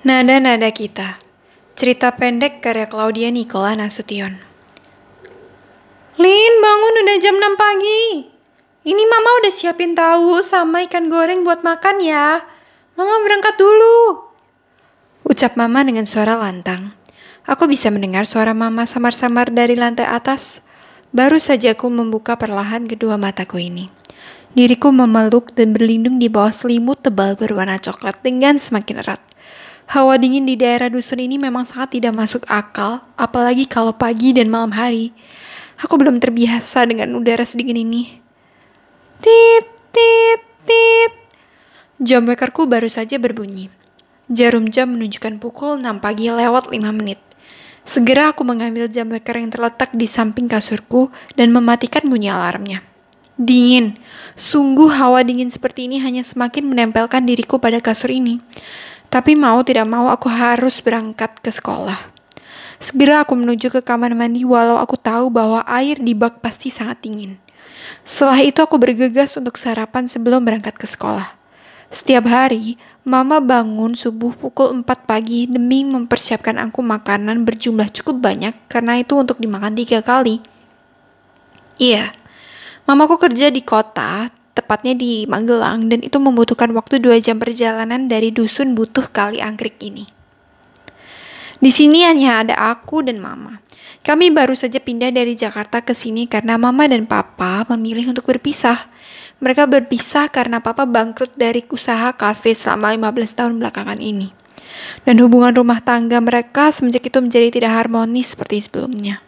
Nada-nada kita. Cerita pendek karya Claudia Nicola Nasution. Lin, bangun udah jam 6 pagi. Ini mama udah siapin tahu sama ikan goreng buat makan ya. Mama berangkat dulu. Ucap mama dengan suara lantang. Aku bisa mendengar suara mama samar-samar dari lantai atas. Baru saja aku membuka perlahan kedua mataku ini. Diriku memeluk dan berlindung di bawah selimut tebal berwarna coklat dengan semakin erat. Hawa dingin di daerah dusun ini memang sangat tidak masuk akal, apalagi kalau pagi dan malam hari. Aku belum terbiasa dengan udara sedingin ini. Tit, tit, tit. Jam wekerku baru saja berbunyi. Jarum jam menunjukkan pukul 6 pagi lewat 5 menit. Segera aku mengambil jam weker yang terletak di samping kasurku dan mematikan bunyi alarmnya. Dingin. Sungguh hawa dingin seperti ini hanya semakin menempelkan diriku pada kasur ini. Tapi mau tidak mau aku harus berangkat ke sekolah. Segera aku menuju ke kamar mandi walau aku tahu bahwa air di bak pasti sangat dingin. Setelah itu aku bergegas untuk sarapan sebelum berangkat ke sekolah. Setiap hari, mama bangun subuh pukul 4 pagi demi mempersiapkan aku makanan berjumlah cukup banyak karena itu untuk dimakan tiga kali. Iya, mamaku kerja di kota, tepatnya di Magelang, dan itu membutuhkan waktu dua jam perjalanan dari dusun butuh kali angkrik ini. Di sini hanya ada aku dan mama. Kami baru saja pindah dari Jakarta ke sini karena mama dan papa memilih untuk berpisah. Mereka berpisah karena papa bangkrut dari usaha kafe selama 15 tahun belakangan ini. Dan hubungan rumah tangga mereka semenjak itu menjadi tidak harmonis seperti sebelumnya.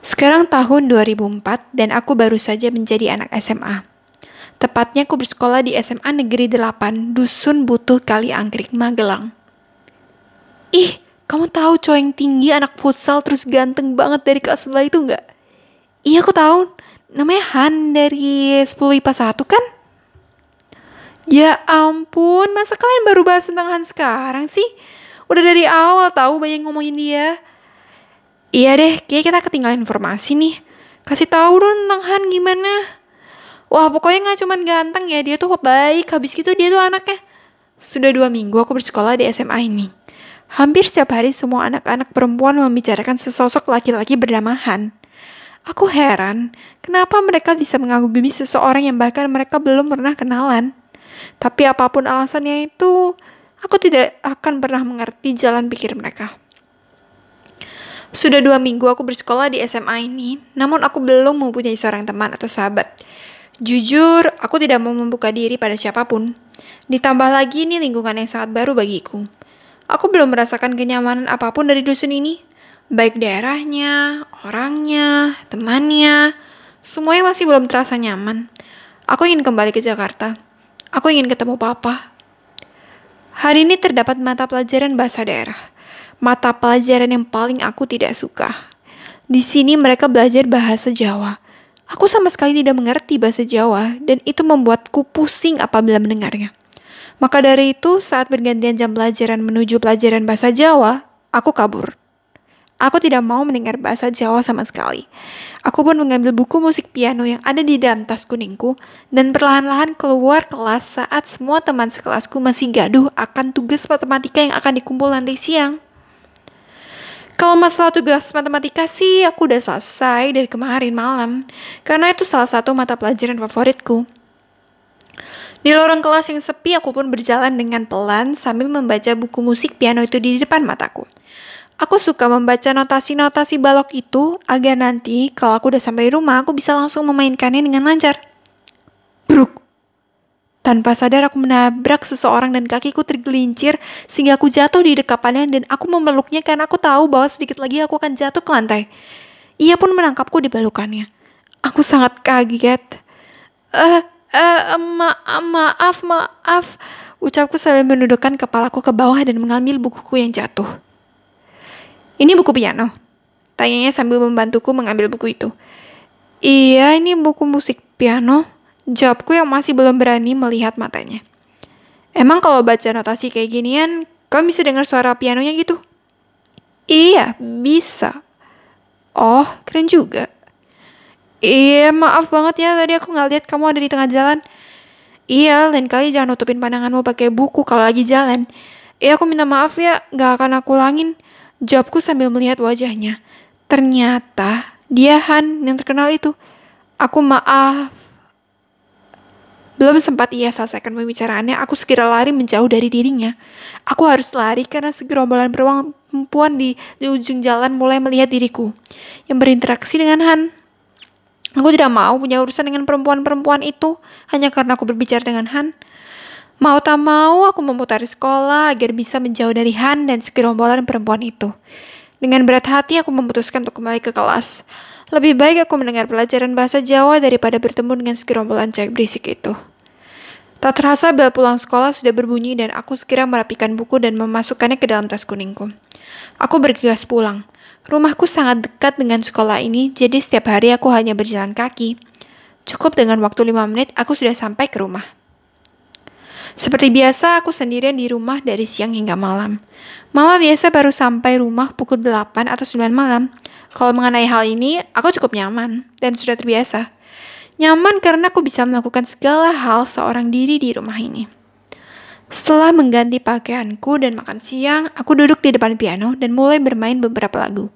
Sekarang tahun 2004 dan aku baru saja menjadi anak SMA. Tepatnya aku bersekolah di SMA Negeri 8, Dusun Butuh Kali Angkrik, Magelang. Ih, kamu tahu cowok yang tinggi anak futsal terus ganteng banget dari kelas sebelah itu nggak? Iya aku tahu, namanya Han dari 10 IPA 1 kan? Ya ampun, masa kalian baru bahas tentang Han sekarang sih? Udah dari awal tahu banyak ngomongin dia. Iya deh, kayak kita ketinggalan informasi nih. Kasih tahu dong tentang Han gimana. Wah pokoknya nggak cuman ganteng ya, dia tuh baik. Habis gitu dia tuh anaknya. Sudah dua minggu aku bersekolah di SMA ini. Hampir setiap hari semua anak-anak perempuan membicarakan sesosok laki-laki bernama Han. Aku heran, kenapa mereka bisa mengagumi seseorang yang bahkan mereka belum pernah kenalan. Tapi apa pun alasannya itu, aku tidak akan pernah mengerti jalan pikir mereka. Sudah dua minggu aku bersekolah di SMA ini, namun aku belum mempunyai seorang teman atau sahabat. Jujur, aku tidak mau membuka diri pada siapa pun. Ditambah lagi ini lingkungan yang sangat baru bagiku. Aku belum merasakan kenyamanan apa pun dari dusun ini. Baik daerahnya, orangnya, temannya, semuanya masih belum terasa nyaman. Aku ingin kembali ke Jakarta. Aku ingin ketemu papa. Hari ini terdapat mata pelajaran bahasa daerah mata pelajaran yang paling aku tidak suka. Di sini mereka belajar bahasa Jawa. Aku sama sekali tidak mengerti bahasa Jawa dan itu membuatku pusing apabila mendengarnya. Maka dari itu, saat bergantian jam pelajaran menuju pelajaran bahasa Jawa, aku kabur. Aku tidak mau mendengar bahasa Jawa sama sekali. Aku pun mengambil buku musik piano yang ada di dalam tas kuningku dan perlahan-lahan keluar kelas saat semua teman sekelasku masih gaduh akan tugas matematika yang akan dikumpul nanti siang. Kalau masalah tugas matematika sih aku udah selesai dari kemarin malam. Karena itu salah satu mata pelajaran favoritku. Di lorong kelas yang sepi aku pun berjalan dengan pelan sambil membaca buku musik piano itu di depan mataku. Aku suka membaca notasi-notasi balok itu agar nanti kalau aku udah sampai rumah aku bisa langsung memainkannya dengan lancar. Tanpa sadar aku menabrak seseorang dan kakiku tergelincir sehingga aku jatuh di dekapannya dan aku memeluknya karena aku tahu bahwa sedikit lagi aku akan jatuh ke lantai. Ia pun menangkapku di pelukannya. Aku sangat kaget. Eh, uh, uh, ma maaf, maaf. Ucapku sambil menundukkan kepalaku ke bawah dan mengambil bukuku yang jatuh. Ini buku piano. Tanyanya sambil membantuku mengambil buku itu. Iya, ini buku musik piano. Jawabku yang masih belum berani melihat matanya. Emang kalau baca notasi kayak ginian, kamu bisa dengar suara pianonya gitu? Iya, bisa. Oh, keren juga. Iya, maaf banget ya tadi aku nggak lihat kamu ada di tengah jalan. Iya, lain kali jangan nutupin pandanganmu pakai buku kalau lagi jalan. Ya aku minta maaf ya, gak akan aku ulangin. Jawabku sambil melihat wajahnya. Ternyata dia Han yang terkenal itu. Aku maaf. Belum sempat ia selesaikan pembicaraannya, aku segera lari menjauh dari dirinya. Aku harus lari karena segerombolan perempuan di, di ujung jalan mulai melihat diriku yang berinteraksi dengan Han. Aku tidak mau punya urusan dengan perempuan-perempuan itu hanya karena aku berbicara dengan Han. Mau tak mau, aku memutari sekolah agar bisa menjauh dari Han dan segerombolan perempuan itu. Dengan berat hati, aku memutuskan untuk kembali ke kelas. Lebih baik aku mendengar pelajaran bahasa Jawa daripada bertemu dengan segerombolan cewek berisik itu. Tak terasa bel pulang sekolah sudah berbunyi dan aku segera merapikan buku dan memasukkannya ke dalam tas kuningku. Aku bergegas pulang. Rumahku sangat dekat dengan sekolah ini, jadi setiap hari aku hanya berjalan kaki. Cukup dengan waktu lima menit, aku sudah sampai ke rumah. Seperti biasa, aku sendirian di rumah dari siang hingga malam. Mama biasa baru sampai rumah pukul 8 atau 9 malam. Kalau mengenai hal ini, aku cukup nyaman dan sudah terbiasa. Nyaman karena aku bisa melakukan segala hal seorang diri di rumah ini. Setelah mengganti pakaianku dan makan siang, aku duduk di depan piano dan mulai bermain beberapa lagu.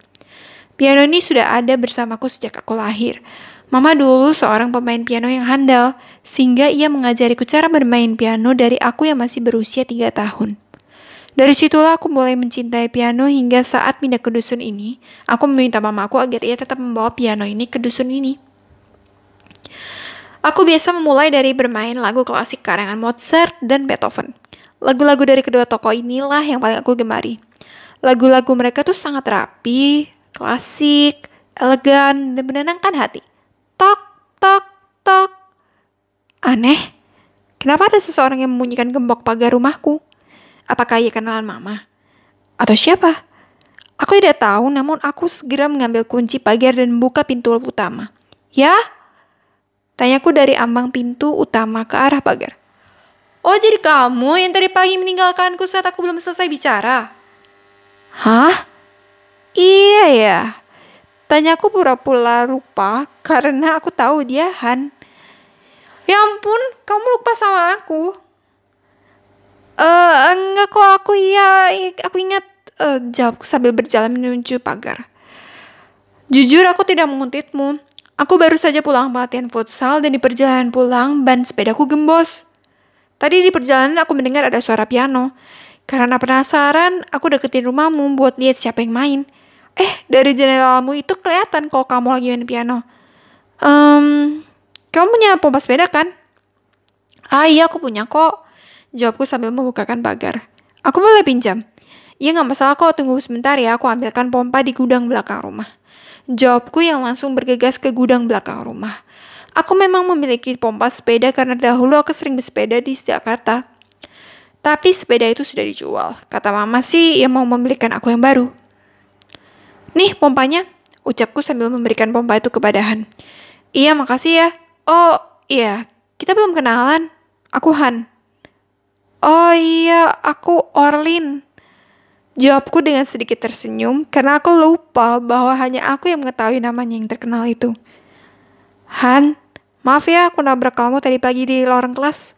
Piano ini sudah ada bersamaku sejak aku lahir. Mama dulu seorang pemain piano yang handal, sehingga ia mengajariku cara bermain piano dari aku yang masih berusia tiga tahun. Dari situlah aku mulai mencintai piano hingga saat pindah ke dusun ini, aku meminta mamaku agar ia tetap membawa piano ini ke dusun ini. Aku biasa memulai dari bermain lagu klasik karangan Mozart dan Beethoven. Lagu-lagu dari kedua tokoh inilah yang paling aku gemari. Lagu-lagu mereka tuh sangat rapi, klasik, elegan, dan menenangkan hati. Tok, tok, tok. Aneh, kenapa ada seseorang yang membunyikan gembok pagar rumahku? Apakah ia kenalan mama? Atau siapa? Aku tidak tahu, namun aku segera mengambil kunci pagar dan membuka pintu utama. Ya? Tanyaku dari ambang pintu utama ke arah pagar. Oh, jadi kamu yang tadi pagi meninggalkanku saat aku belum selesai bicara? Hah? Iya ya. Tanyaku pura-pura lupa karena aku tahu dia Han. Ya ampun, kamu lupa sama aku. Eh, uh, enggak kok aku iya, aku ingat uh, jawabku sambil berjalan menuju pagar. Jujur aku tidak mengutipmu. Aku baru saja pulang pelatihan futsal dan di perjalanan pulang ban sepedaku gembos. Tadi di perjalanan aku mendengar ada suara piano. Karena penasaran, aku deketin rumahmu buat lihat siapa yang main. Eh, dari jendelamu itu kelihatan kalau kamu lagi main piano. Um, kamu punya pompa sepeda kan? Ah iya, aku punya kok. Jawabku sambil membukakan pagar. Aku boleh pinjam? Iya nggak masalah kok, tunggu sebentar ya, aku ambilkan pompa di gudang belakang rumah. Jawabku yang langsung bergegas ke gudang belakang rumah. Aku memang memiliki pompa sepeda karena dahulu aku sering bersepeda di Jakarta. Tapi sepeda itu sudah dijual. Kata mama sih, ia mau membelikan aku yang baru. Nih pompanya, ucapku sambil memberikan pompa itu kepada Han. Iya, makasih ya. Oh, iya, kita belum kenalan. Aku Han. Oh iya, aku Orlin. Jawabku dengan sedikit tersenyum karena aku lupa bahwa hanya aku yang mengetahui namanya yang terkenal itu. Han, maaf ya aku nabrak kamu tadi pagi di lorong kelas.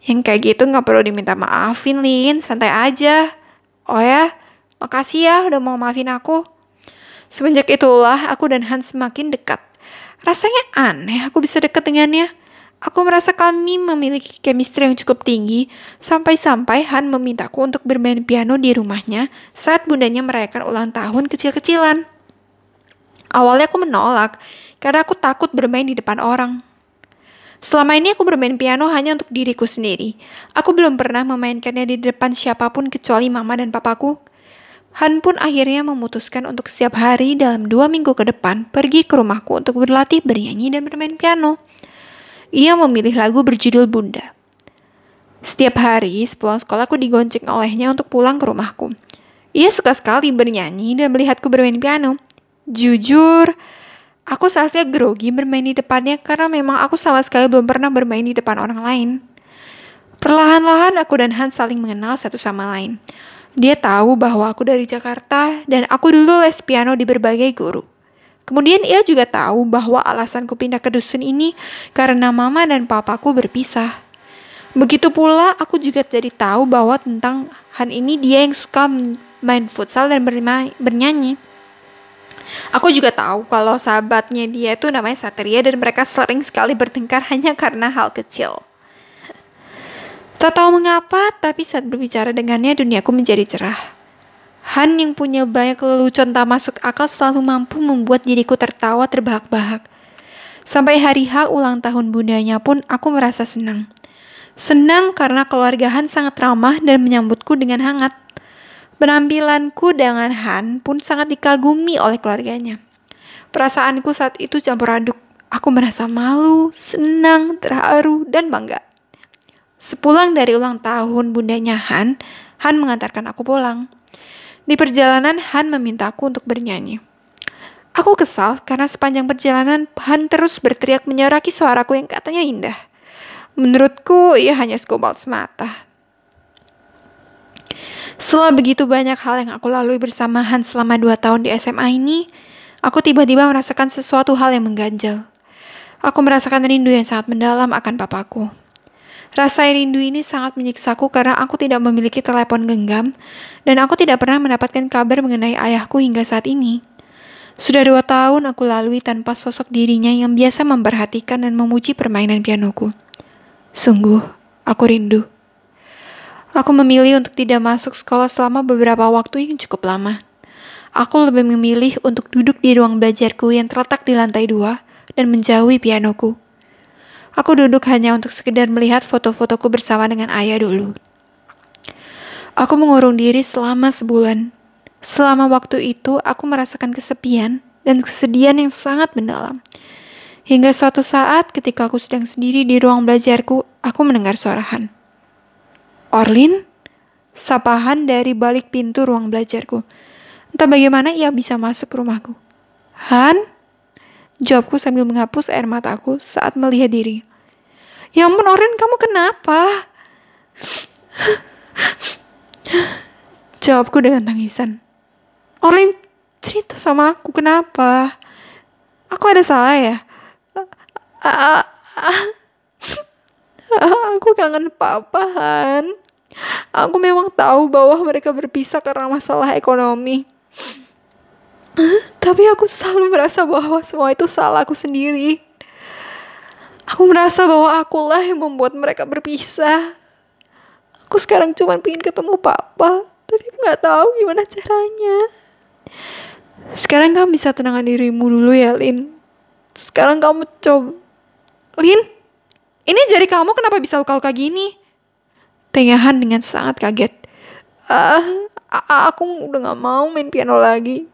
Yang kayak gitu gak perlu diminta maafin, Lin. Santai aja. Oh ya, makasih ya udah mau maafin aku. Semenjak itulah aku dan Hans semakin dekat. Rasanya aneh aku bisa dekat dengannya. Aku merasa kami memiliki chemistry yang cukup tinggi, sampai-sampai Han memintaku untuk bermain piano di rumahnya saat bundanya merayakan ulang tahun kecil-kecilan. Awalnya aku menolak, karena aku takut bermain di depan orang. Selama ini aku bermain piano hanya untuk diriku sendiri. Aku belum pernah memainkannya di depan siapa pun kecuali mama dan papaku. Han pun akhirnya memutuskan untuk setiap hari dalam dua minggu ke depan pergi ke rumahku untuk berlatih bernyanyi dan bermain piano. Ia memilih lagu berjudul Bunda. Setiap hari sepulang sekolah aku digonceng olehnya untuk pulang ke rumahku. Ia suka sekali bernyanyi dan melihatku bermain piano. Jujur, aku seharusnya grogi bermain di depannya karena memang aku sama sekali belum pernah bermain di depan orang lain. Perlahan-lahan aku dan Han saling mengenal satu sama lain. Dia tahu bahwa aku dari Jakarta dan aku dulu les piano di berbagai guru. Kemudian ia juga tahu bahwa alasanku pindah ke dusun ini karena mama dan papaku berpisah. Begitu pula aku juga jadi tahu bahwa tentang Han ini dia yang suka main futsal dan bernyanyi. Aku juga tahu kalau sahabatnya dia itu namanya Satria dan mereka sering sekali bertengkar hanya karena hal kecil. Tak tahu mengapa, tapi saat berbicara dengannya duniaku menjadi cerah. Han yang punya banyak lelucon tak masuk akal selalu mampu membuat diriku tertawa terbahak-bahak. Sampai hari H ulang tahun bundanya pun aku merasa senang. Senang karena keluarga Han sangat ramah dan menyambutku dengan hangat. Penampilanku dengan Han pun sangat dikagumi oleh keluarganya. Perasaanku saat itu campur aduk. Aku merasa malu, senang, terharu, dan bangga. Sepulang dari ulang tahun bundanya Han, Han mengantarkan aku pulang. Di perjalanan, Han memintaku untuk bernyanyi. Aku kesal karena sepanjang perjalanan Han terus berteriak menyoraki suaraku yang katanya indah. Menurutku, ia hanya skobalt semata. Setelah begitu banyak hal yang aku lalui bersama Han selama dua tahun di SMA ini, aku tiba-tiba merasakan sesuatu hal yang mengganjal. Aku merasakan rindu yang sangat mendalam akan papaku. Rasa rindu ini sangat menyiksaku karena aku tidak memiliki telepon genggam dan aku tidak pernah mendapatkan kabar mengenai ayahku hingga saat ini. Sudah dua tahun aku lalui tanpa sosok dirinya yang biasa memperhatikan dan memuji permainan pianoku. Sungguh, aku rindu. Aku memilih untuk tidak masuk sekolah selama beberapa waktu yang cukup lama. Aku lebih memilih untuk duduk di ruang belajarku yang terletak di lantai dua dan menjauhi pianoku. Aku duduk hanya untuk sekedar melihat foto-fotoku bersama dengan ayah dulu. Aku mengurung diri selama sebulan. Selama waktu itu, aku merasakan kesepian dan kesedihan yang sangat mendalam. Hingga suatu saat ketika aku sedang sendiri di ruang belajarku, aku mendengar suara Han. Orlin? Sapahan dari balik pintu ruang belajarku. Entah bagaimana ia bisa masuk ke rumahku. Han? Jawabku sambil menghapus air mataku saat melihat diri. Ya ampun Orlin, kamu kenapa? Jawabku dengan tangisan. Orlin, cerita sama aku kenapa? Aku ada salah ya? Aku kangen papahan. Aku memang tahu bahwa mereka berpisah karena masalah ekonomi. Tapi aku selalu merasa bahwa semua itu salah aku sendiri. Aku merasa bahwa akulah yang membuat mereka berpisah. Aku sekarang cuma pengen ketemu papa, tapi aku gak tahu gimana caranya. Sekarang kamu bisa tenangkan dirimu dulu ya, Lin. Sekarang kamu coba... Lin, ini jari kamu kenapa bisa luka-luka gini? Tengahan dengan sangat kaget. Ah, aku udah gak mau main piano lagi.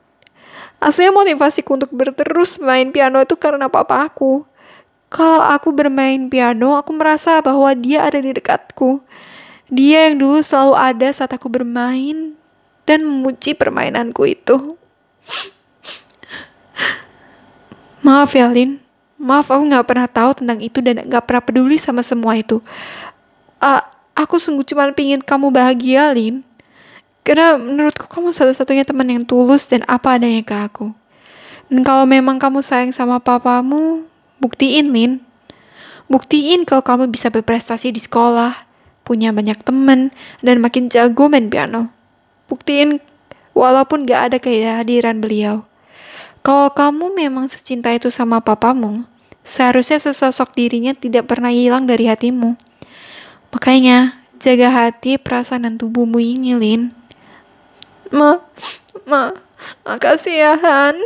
Aslinya motivasiku untuk berterus main piano itu karena papa aku. Kalau aku bermain piano, aku merasa bahwa dia ada di dekatku. Dia yang dulu selalu ada saat aku bermain dan memuji permainanku itu. Maaf ya, Lin. Maaf aku gak pernah tahu tentang itu dan gak pernah peduli sama semua itu. Uh, Aku sungguh cuma pingin kamu bahagia, Lin. Karena menurutku kamu satu-satunya teman yang tulus dan apa adanya ke aku. Dan kalau memang kamu sayang sama papamu, buktiin, Lin. Buktiin kalau kamu bisa berprestasi di sekolah, punya banyak teman, dan makin jago main piano. Buktiin walaupun gak ada kehadiran beliau. Kalau kamu memang secinta itu sama papamu, seharusnya sesosok dirinya tidak pernah hilang dari hatimu. Makanya, jaga hati, perasaan, dan tubuhmu ini, Lin. Ma, ma, makasih ya, Han.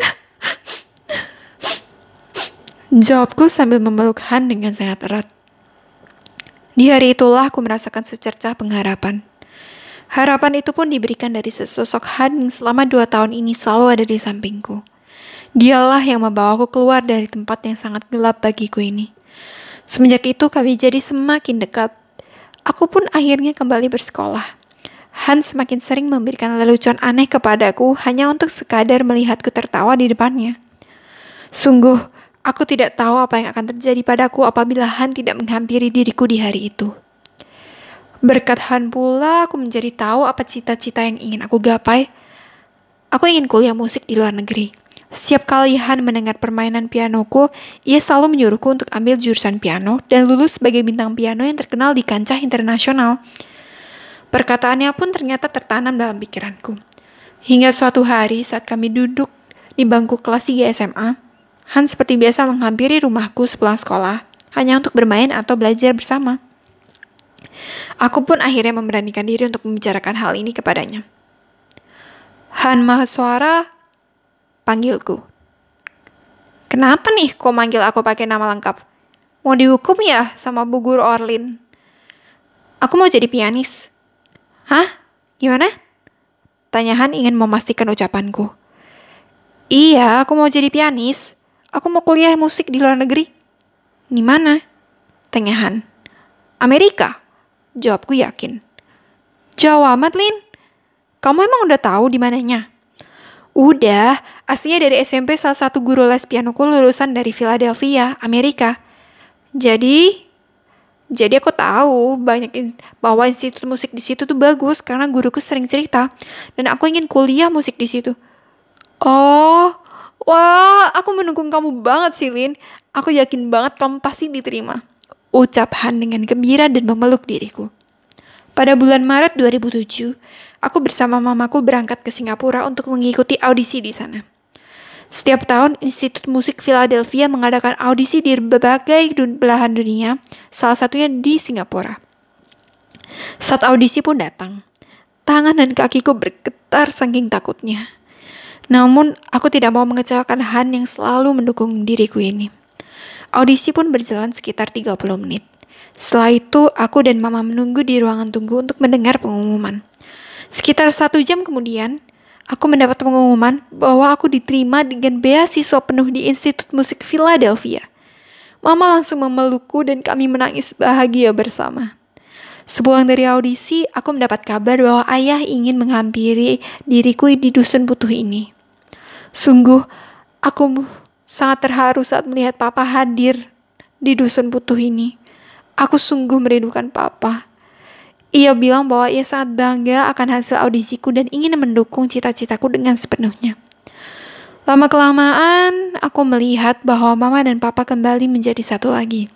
Jawabku sambil memeluk Han dengan sangat erat. Di hari itulah aku merasakan secercah pengharapan. Harapan itu pun diberikan dari sesosok Han yang selama dua tahun ini selalu ada di sampingku. Dialah yang membawaku keluar dari tempat yang sangat gelap bagiku ini. Semenjak itu kami jadi semakin dekat Aku pun akhirnya kembali bersekolah. Hans semakin sering memberikan lelucon aneh kepadaku hanya untuk sekadar melihatku tertawa di depannya. Sungguh, aku tidak tahu apa yang akan terjadi padaku apabila Han tidak menghampiri diriku di hari itu. Berkat Han pula, aku menjadi tahu apa cita-cita yang ingin aku gapai. Aku ingin kuliah musik di luar negeri. Setiap kali Han mendengar permainan pianoku, ia selalu menyuruhku untuk ambil jurusan piano dan lulus sebagai bintang piano yang terkenal di kancah internasional. Perkataannya pun ternyata tertanam dalam pikiranku. Hingga suatu hari saat kami duduk di bangku kelas 3 SMA, Han seperti biasa menghampiri rumahku sepulang sekolah, hanya untuk bermain atau belajar bersama. Aku pun akhirnya memberanikan diri untuk membicarakan hal ini kepadanya. Han Mahaswara panggilku. Kenapa nih kok manggil aku pakai nama lengkap? Mau dihukum ya sama Bu Guru Orlin? Aku mau jadi pianis. Hah? Gimana? Tanya Han ingin memastikan ucapanku. Iya, aku mau jadi pianis. Aku mau kuliah musik di luar negeri. Di mana? Tanya Han. Amerika. Jawabku yakin. Jauh amat, Lin. Kamu emang udah tahu di mananya? Udah, aslinya dari SMP salah satu guru les pianoku lulusan dari Philadelphia, Amerika. Jadi, jadi aku tahu banyak in, bahwa institut musik di situ tuh bagus karena guruku sering cerita dan aku ingin kuliah musik di situ. Oh, wah, aku mendukung kamu banget sih, Lin. Aku yakin banget kamu pasti diterima. Ucap Han dengan gembira dan memeluk diriku. Pada bulan Maret 2007, aku bersama mamaku berangkat ke Singapura untuk mengikuti audisi di sana. Setiap tahun, Institut Musik Philadelphia mengadakan audisi di berbagai belahan dunia, salah satunya di Singapura. Saat audisi pun datang, tangan dan kakiku bergetar saking takutnya. Namun, aku tidak mau mengecewakan Han yang selalu mendukung diriku ini. Audisi pun berjalan sekitar 30 menit. Setelah itu, aku dan mama menunggu di ruangan tunggu untuk mendengar pengumuman. Sekitar satu jam kemudian, aku mendapat pengumuman bahwa aku diterima dengan beasiswa penuh di Institut Musik Philadelphia. Mama langsung memelukku dan kami menangis bahagia bersama. Sepulang dari audisi, aku mendapat kabar bahwa ayah ingin menghampiri diriku di dusun butuh ini. Sungguh, aku sangat terharu saat melihat papa hadir di dusun butuh ini. Aku sungguh merindukan papa. Ia bilang bahwa ia sangat bangga akan hasil audisiku dan ingin mendukung cita-citaku dengan sepenuhnya. Lama-kelamaan, aku melihat bahwa mama dan papa kembali menjadi satu lagi.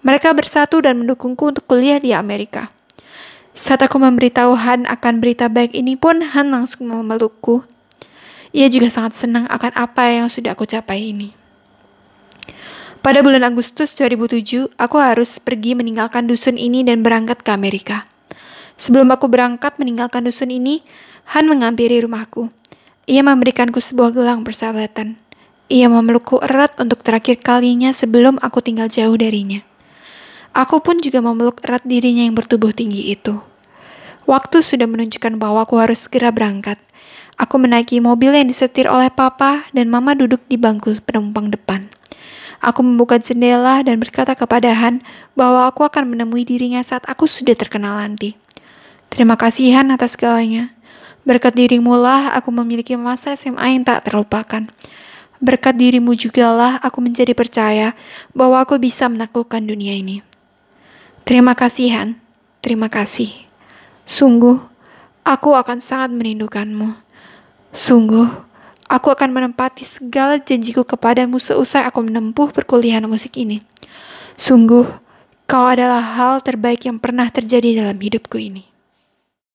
Mereka bersatu dan mendukungku untuk kuliah di Amerika. Saat aku memberitahu Han akan berita baik ini pun, Han langsung memelukku. Ia juga sangat senang akan apa yang sudah aku capai ini. Pada bulan Agustus 2007, aku harus pergi meninggalkan dusun ini dan berangkat ke Amerika. Sebelum aku berangkat meninggalkan dusun ini, Han menghampiri rumahku. Ia memberikanku sebuah gelang persahabatan. Ia memelukku erat untuk terakhir kalinya sebelum aku tinggal jauh darinya. Aku pun juga memeluk erat dirinya yang bertubuh tinggi itu. Waktu sudah menunjukkan bahwa aku harus segera berangkat. Aku menaiki mobil yang disetir oleh papa dan mama duduk di bangku penumpang depan. Aku membuka jendela dan berkata kepada Han bahwa aku akan menemui dirinya saat aku sudah terkenal nanti. Terima kasih Han atas segalanya. Berkat dirimu lah aku memiliki masa SMA yang tak terlupakan. Berkat dirimu jugalah aku menjadi percaya bahwa aku bisa menaklukkan dunia ini. Terima kasih Han, terima kasih. Sungguh, aku akan sangat merindukanmu. Sungguh, aku akan menempati segala janjiku kepadamu seusai aku menempuh perkuliahan musik ini. Sungguh, kau adalah hal terbaik yang pernah terjadi dalam hidupku ini.